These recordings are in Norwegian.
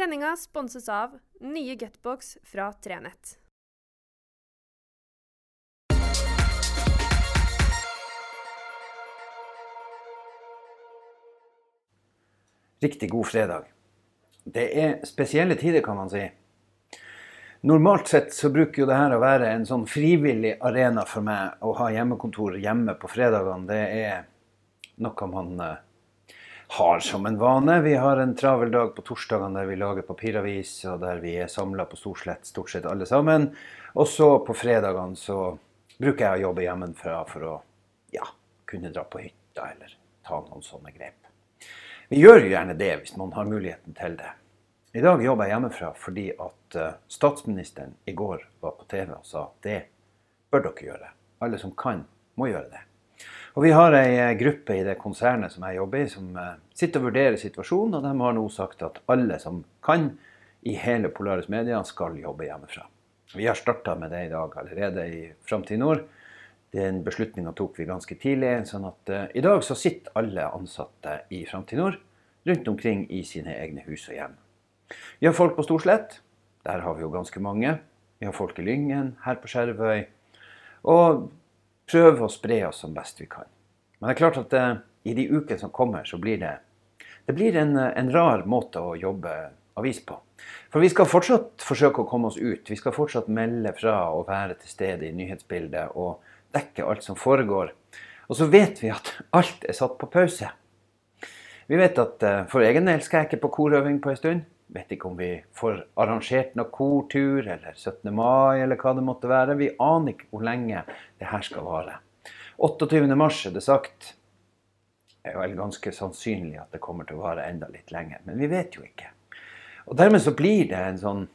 Sendinga sponses av nye Gutbox fra Trenett. Riktig god fredag. Det er spesielle tider, kan man si. Normalt sett så bruker jo det her å være en sånn frivillig arena for meg å ha hjemmekontor hjemme på fredagene. Det er noe man eh, har som en vane. Vi har en travel dag på torsdagene der vi lager papiravis, og der vi er samla på Storslett stort sett alle sammen. Og så på fredagene så bruker jeg å jobbe hjemmefra for å ja, kunne dra på hytta eller ta noen sånne grep. Vi gjør gjerne det hvis man har muligheten til det. I dag jobber jeg hjemmefra fordi at eh, statsministeren i går var på TV og sa at det bør dere gjøre. Alle som kan, må gjøre det. Og Vi har ei eh, gruppe i det konsernet som jeg jobber i, som eh, sitter og vurderer situasjonen. Og de har nå sagt at alle som kan i hele Polaris Media, skal jobbe hjemmefra. Vi har starta med det i dag allerede i Framtid Nord. Den beslutninga tok vi ganske tidlig. sånn at uh, i dag så sitter alle ansatte i Framtid Nord rundt omkring i sine egne hus og hjem. Vi har folk på Storslett. Der har vi jo ganske mange. Vi har folk i Lyngen, her på Skjervøy. Og prøver å spre oss som best vi kan. Men det er klart at uh, i de ukene som kommer, så blir det det blir en, en rar måte å jobbe avis på. For vi skal fortsatt forsøke å komme oss ut. Vi skal fortsatt melde fra og være til stede i nyhetsbildet og dekke alt som foregår. Og så vet vi at alt er satt på pause. Vi vet at uh, for egen del skal jeg ikke på korøving på en stund. Vet ikke om vi får arrangert noe kortur eller 17. mai eller hva det måtte være. Vi aner ikke hvor lenge det her skal vare. 28. mars er det sagt. Det er vel ganske sannsynlig at det kommer til å vare enda litt lenger. Men vi vet jo ikke. Og dermed så blir det en sånn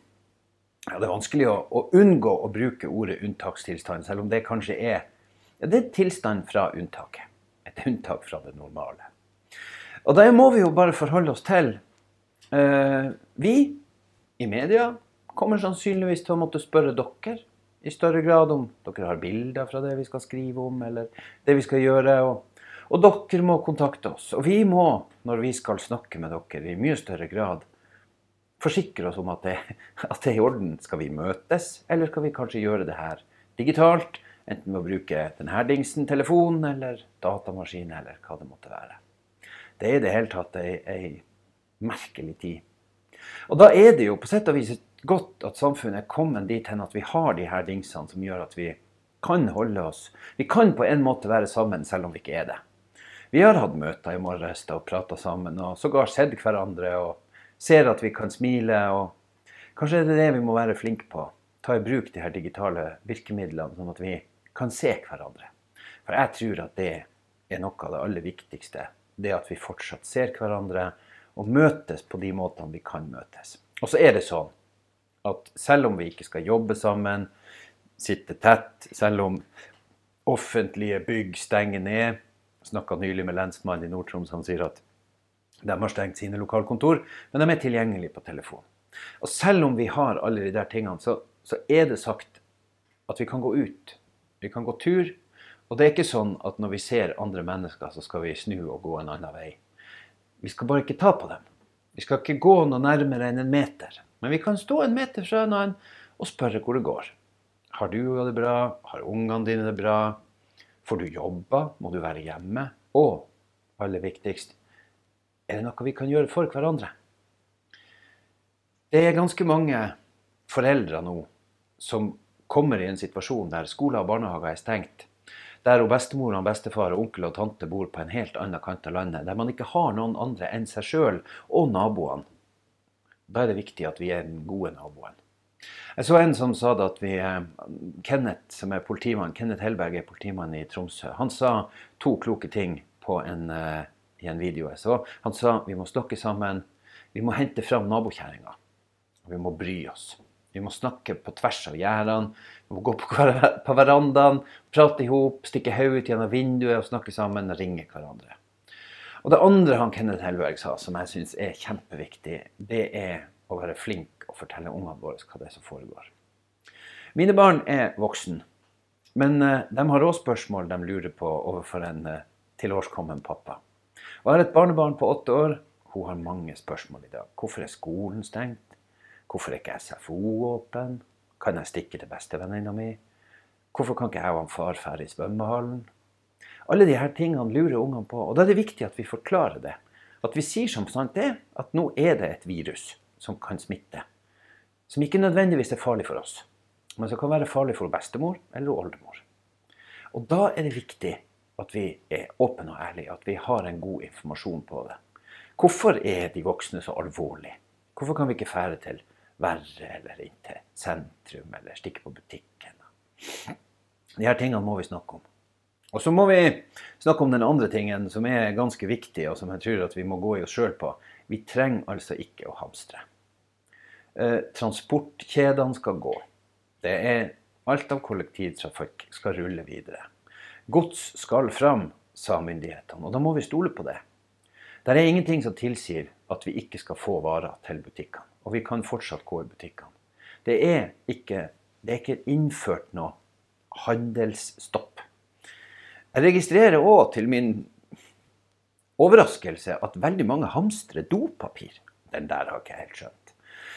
ja, Det er vanskelig å, å, unngå å bruke ordet unntakstilstand, selv om det kanskje er ja, det er tilstand fra unntaket. Et unntak fra det normale. Og da må vi jo bare forholde oss til Vi i media kommer sannsynligvis til å måtte spørre dere i større grad om dere har bilder fra det vi skal skrive om, eller det vi skal gjøre. Og, og dere må kontakte oss. Og vi må, når vi skal snakke med dere, i mye større grad forsikre oss om at det, at det, er i orden. Skal vi møtes, eller skal vi kanskje gjøre det her digitalt? Enten med å bruke denne dingsen, telefon eller datamaskin, eller hva det måtte være. Det er i det hele tatt ei, ei merkelig tid. Og da er det jo på sett og vis godt at samfunnet er kommet dit hen at vi har de her dingsene som gjør at vi kan holde oss Vi kan på en måte være sammen selv om vi ikke er det. Vi har hatt møter i morges og prata sammen og sågar sett hverandre. og ser at vi kan smile. og Kanskje er det det vi må være flinke på. Ta i bruk de her digitale virkemidlene, sånn at vi kan se hverandre. For jeg tror at det er noe av det aller viktigste. Det at vi fortsatt ser hverandre og møtes på de måtene vi kan møtes. Og så er det sånn at selv om vi ikke skal jobbe sammen, sitte tett, selv om offentlige bygg stenger ned Snakka nylig med lensmannen i Nord-Troms, han sier at de har stengt sine lokalkontor, men de er tilgjengelige på telefon. Og selv om vi har alle de der tingene, så, så, er det sagt at vi kan gå ut. Vi kan gå tur. Og det er ikke sånn at når vi ser andre mennesker, så skal vi snu og gå en annen vei. Vi skal bare ikke ta på dem. Vi skal ikke gå noe nærmere enn en meter. Men vi kan stå en meter fra en annen og spørre hvor det går. Har du det bra? Har ungene dine det bra? Får du jobba? Må du være hjemme? Og aller viktigst, er det noe vi kan gjøre for hverandre? Det er ganske mange foreldre nå som kommer i en situasjon der skoler og barnehager er stengt. Der bestemor og bestefar og onkel og tante bor på en helt annen kant av landet. Der man ikke har noen andre enn seg sjøl og naboene. Da er det viktig at vi er den gode naboen. Jeg så en som sa det at vi eh, Kenneth, som er politimann, Kenneth Hellberg er politimann i Tromsø. Han sa to kloke ting en uh, i en video jeg så. Han sa vi må snakke sammen. Vi må hente fram nabokjerringa. Vi må bry oss. Vi må snakke på tvers av gjerdene. Vi må gå på, verandaen, prate i hop, stikke hodet ut gjennom vinduet og snakke sammen og ringe hverandre. Og Det andre han Kenneth Hellberg sa, som jeg syns er kjempeviktig, det er å være flink og fortelle ungene våre hva det er som foregår. Mine barn er voksen, men eh, de har òg spørsmål de lurer på overfor en eh, tilårskommen pappa. Og jeg har et barnebarn på åtte år. hun har mange spørsmål i dag. Hvorfor er skolen stengt? Hvorfor er ikke SFO åpen? Kan jeg stikke til bestevenninna mi? Hvorfor kan ikke jeg og far dra i svømmehallen? Alle disse tingene lurer ungene på, og da er det viktig at vi forklarer det. At vi sier som sant er, at nå er det et virus som kan smitte. Som ikke nødvendigvis er farlig for oss, men som kan være farlig for bestemor eller oldemor. Og da er det viktig at vi er åpne og ærlige, at vi har en god informasjon på det. Hvorfor er de voksne så alvorlige? Hvorfor kan vi ikke fære til verre eller inn til sentrum eller stikke på butikken? De her tingene må vi snakke om. Og så må vi snakke om den andre tingen som er ganske viktig, og som jeg tror at vi må gå i oss sjøl på. Vi trenger altså ikke å hamstre. Eh, transportkjedene skal gå. Det er alt av kollektivtrafikk skal rulle videre. Gods skal fram, sa myndighetene, og da må vi stole på det. Det er ingenting som tilsier at vi ikke skal få varer til butikkene. Og vi kan fortsatt gå i butikkene. Det er ikke, det er ikke innført noe handelsstopp. Jeg registrerer òg til min overraskelse at veldig mange hamstrer dopapir. Den der har ikke jeg helt skjønt.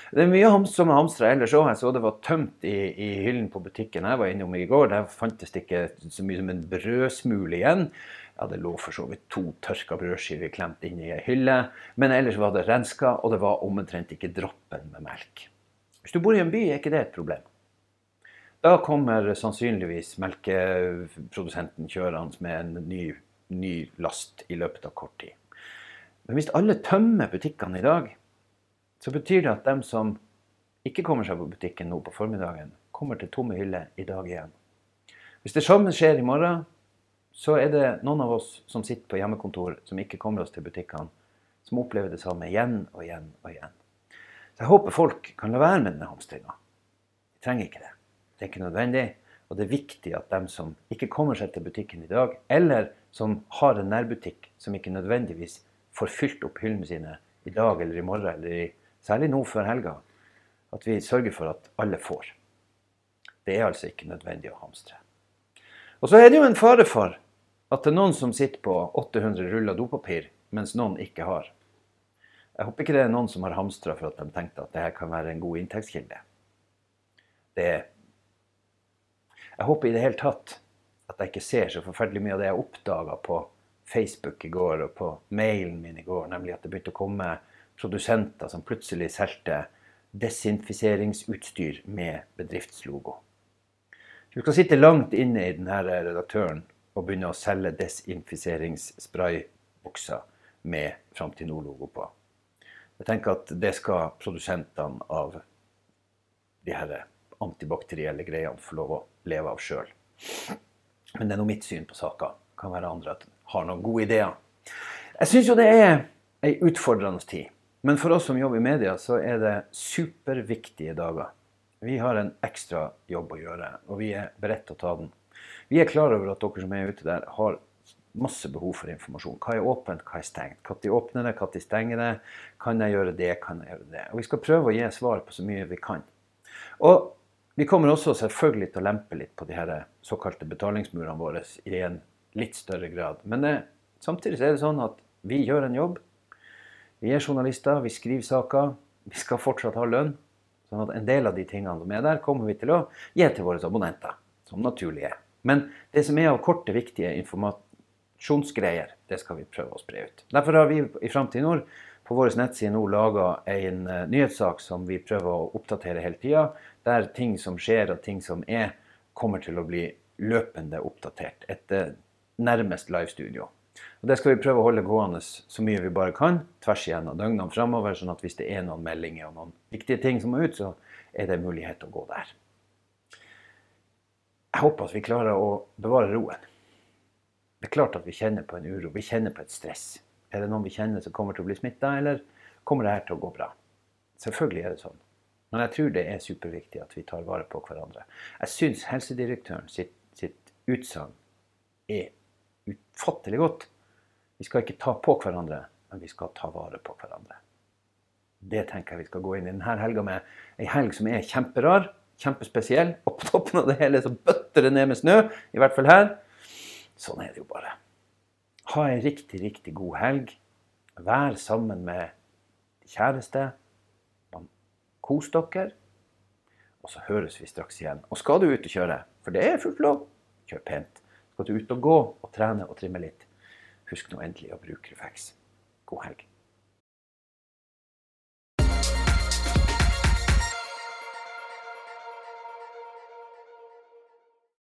Det er mye som er hamstra ellers òg. Jeg så det var tømt i, i, hyllen på butikken jeg var innom i går. Der fantes det ikke så mye som en brødsmule igjen. Ja, det lå for så vidt to tørka brødskiver klemt inn i ei hylle. Men ellers var det renska, og det var omtrent ikke droppen med melk. Hvis du bor i en by, er ikke det et problem. Da kommer sannsynligvis melkeprodusenten kjørende med en ny, ny last i løpet av kort tid. Men hvis alle tømmer butikkene i dag, så betyr det at dem som ikke kommer seg på butikken nå på formiddagen, kommer til tomme hyller i dag igjen. Hvis det samme skjer i morgen, så er det noen av oss som sitter på hjemmekontor, som ikke kommer oss til butikkene, som opplever det samme igjen og igjen og igjen. Så jeg håper folk kan la være med denne hamstringa. Vi trenger ikke det. Det er ikke nødvendig. Og det er viktig at dem som ikke kommer seg til butikken i dag, eller som har en nærbutikk som ikke nødvendigvis får fylt opp hyllene sine i dag eller i morgen eller i særlig nå før helga, at vi sørger for at alle får. Det er altså ikke nødvendig å hamstre. Og så er det jo en fare for at det er noen som sitter på 800 ruller dopapir, mens noen ikke har. Jeg håper ikke det er noen som har hamstra for at de tenkte at dette kan være en god inntektskilde. Det Jeg håper i det hele tatt at jeg ikke ser så forferdelig mye av det jeg oppdaga på Facebook i går og på mailen min i går, nemlig at det begynte å komme produsenter som plutselig solgte desinfiseringsutstyr med bedriftslogo. Du skal sitte langt inne i denne redaktøren og begynne å selge desinfiseringsspraybukser med Framtid Nord-logo på. Jeg tenker at det skal produsentene av de her antibakterielle greiene få lov å leve av sjøl. Men det er nå mitt syn på saka. Kan være andre at har noen gode ideer. Jeg syns jo det er ei utfordrende tid. Men for oss som jobber i media, så er det superviktige dager. Vi har en ekstra jobb å gjøre, og vi er beredt til å ta den. Vi er klar over at dere som er ute der, har masse behov for informasjon. Hva er åpent, hva er stengt? Når åpner det, når stenger det? Kan jeg gjøre det, kan jeg gjøre det? Og Vi skal prøve å gi svar på så mye vi kan. Og vi kommer også selvfølgelig til å lempe litt på de her såkalte betalingsmurene våre i en litt større grad. Men det, eh, samtidig er det sånn at vi gjør en jobb. Vi er journalister, vi skriver saker. Vi skal fortsatt ha lønn. Sånn at en del av de tingene som er der, kommer vi til å gi til våre abonnenter. Som naturlig er. Men det som er av korte, viktige informasjonsgreier, det skal vi prøve å spre ut. Derfor har vi i Framtid Nord på vår nettside nå laga en uh, nyhetssak som vi prøver å oppdatere hele tida. Der ting som skjer og ting som er, kommer til å bli løpende oppdatert. Et uh, nærmest live-studio. Og Det skal vi prøve å holde gående så mye vi bare kan tvers igjennom døgnene framover. Sånn at hvis det er noen meldinger og noen viktige ting som må ut, så er det mulighet til å gå der. Jeg håper at vi klarer å bevare roen. Det er klart at vi kjenner på en uro, vi kjenner på et stress. Er det noen vi kjenner som kommer til å bli smitta, eller kommer det her til å gå bra? Selvfølgelig er det sånn. Men jeg tror det er superviktig at vi tar vare på hverandre. Jeg syns helsedirektøren sitt, sitt utsagn er utfattelig godt. Vi skal ikke ta på hverandre, men vi skal ta vare på hverandre. Det tenker jeg vi skal gå inn i denne helga med. Ei helg som er kjemperar, kjempespesiell. Og på toppen av det hele så bøtter det ned med snø, i hvert fall her. Sånn er det jo bare. Ha ei riktig, riktig god helg. Vær sammen med kjæreste. Kos dere. Og så høres vi straks igjen. Og skal du ut og kjøre, for det er fullt lov, kjør pent. Skal du ut og gå og trene og trimme litt, husk nå endelig å bruke refleks. God helg.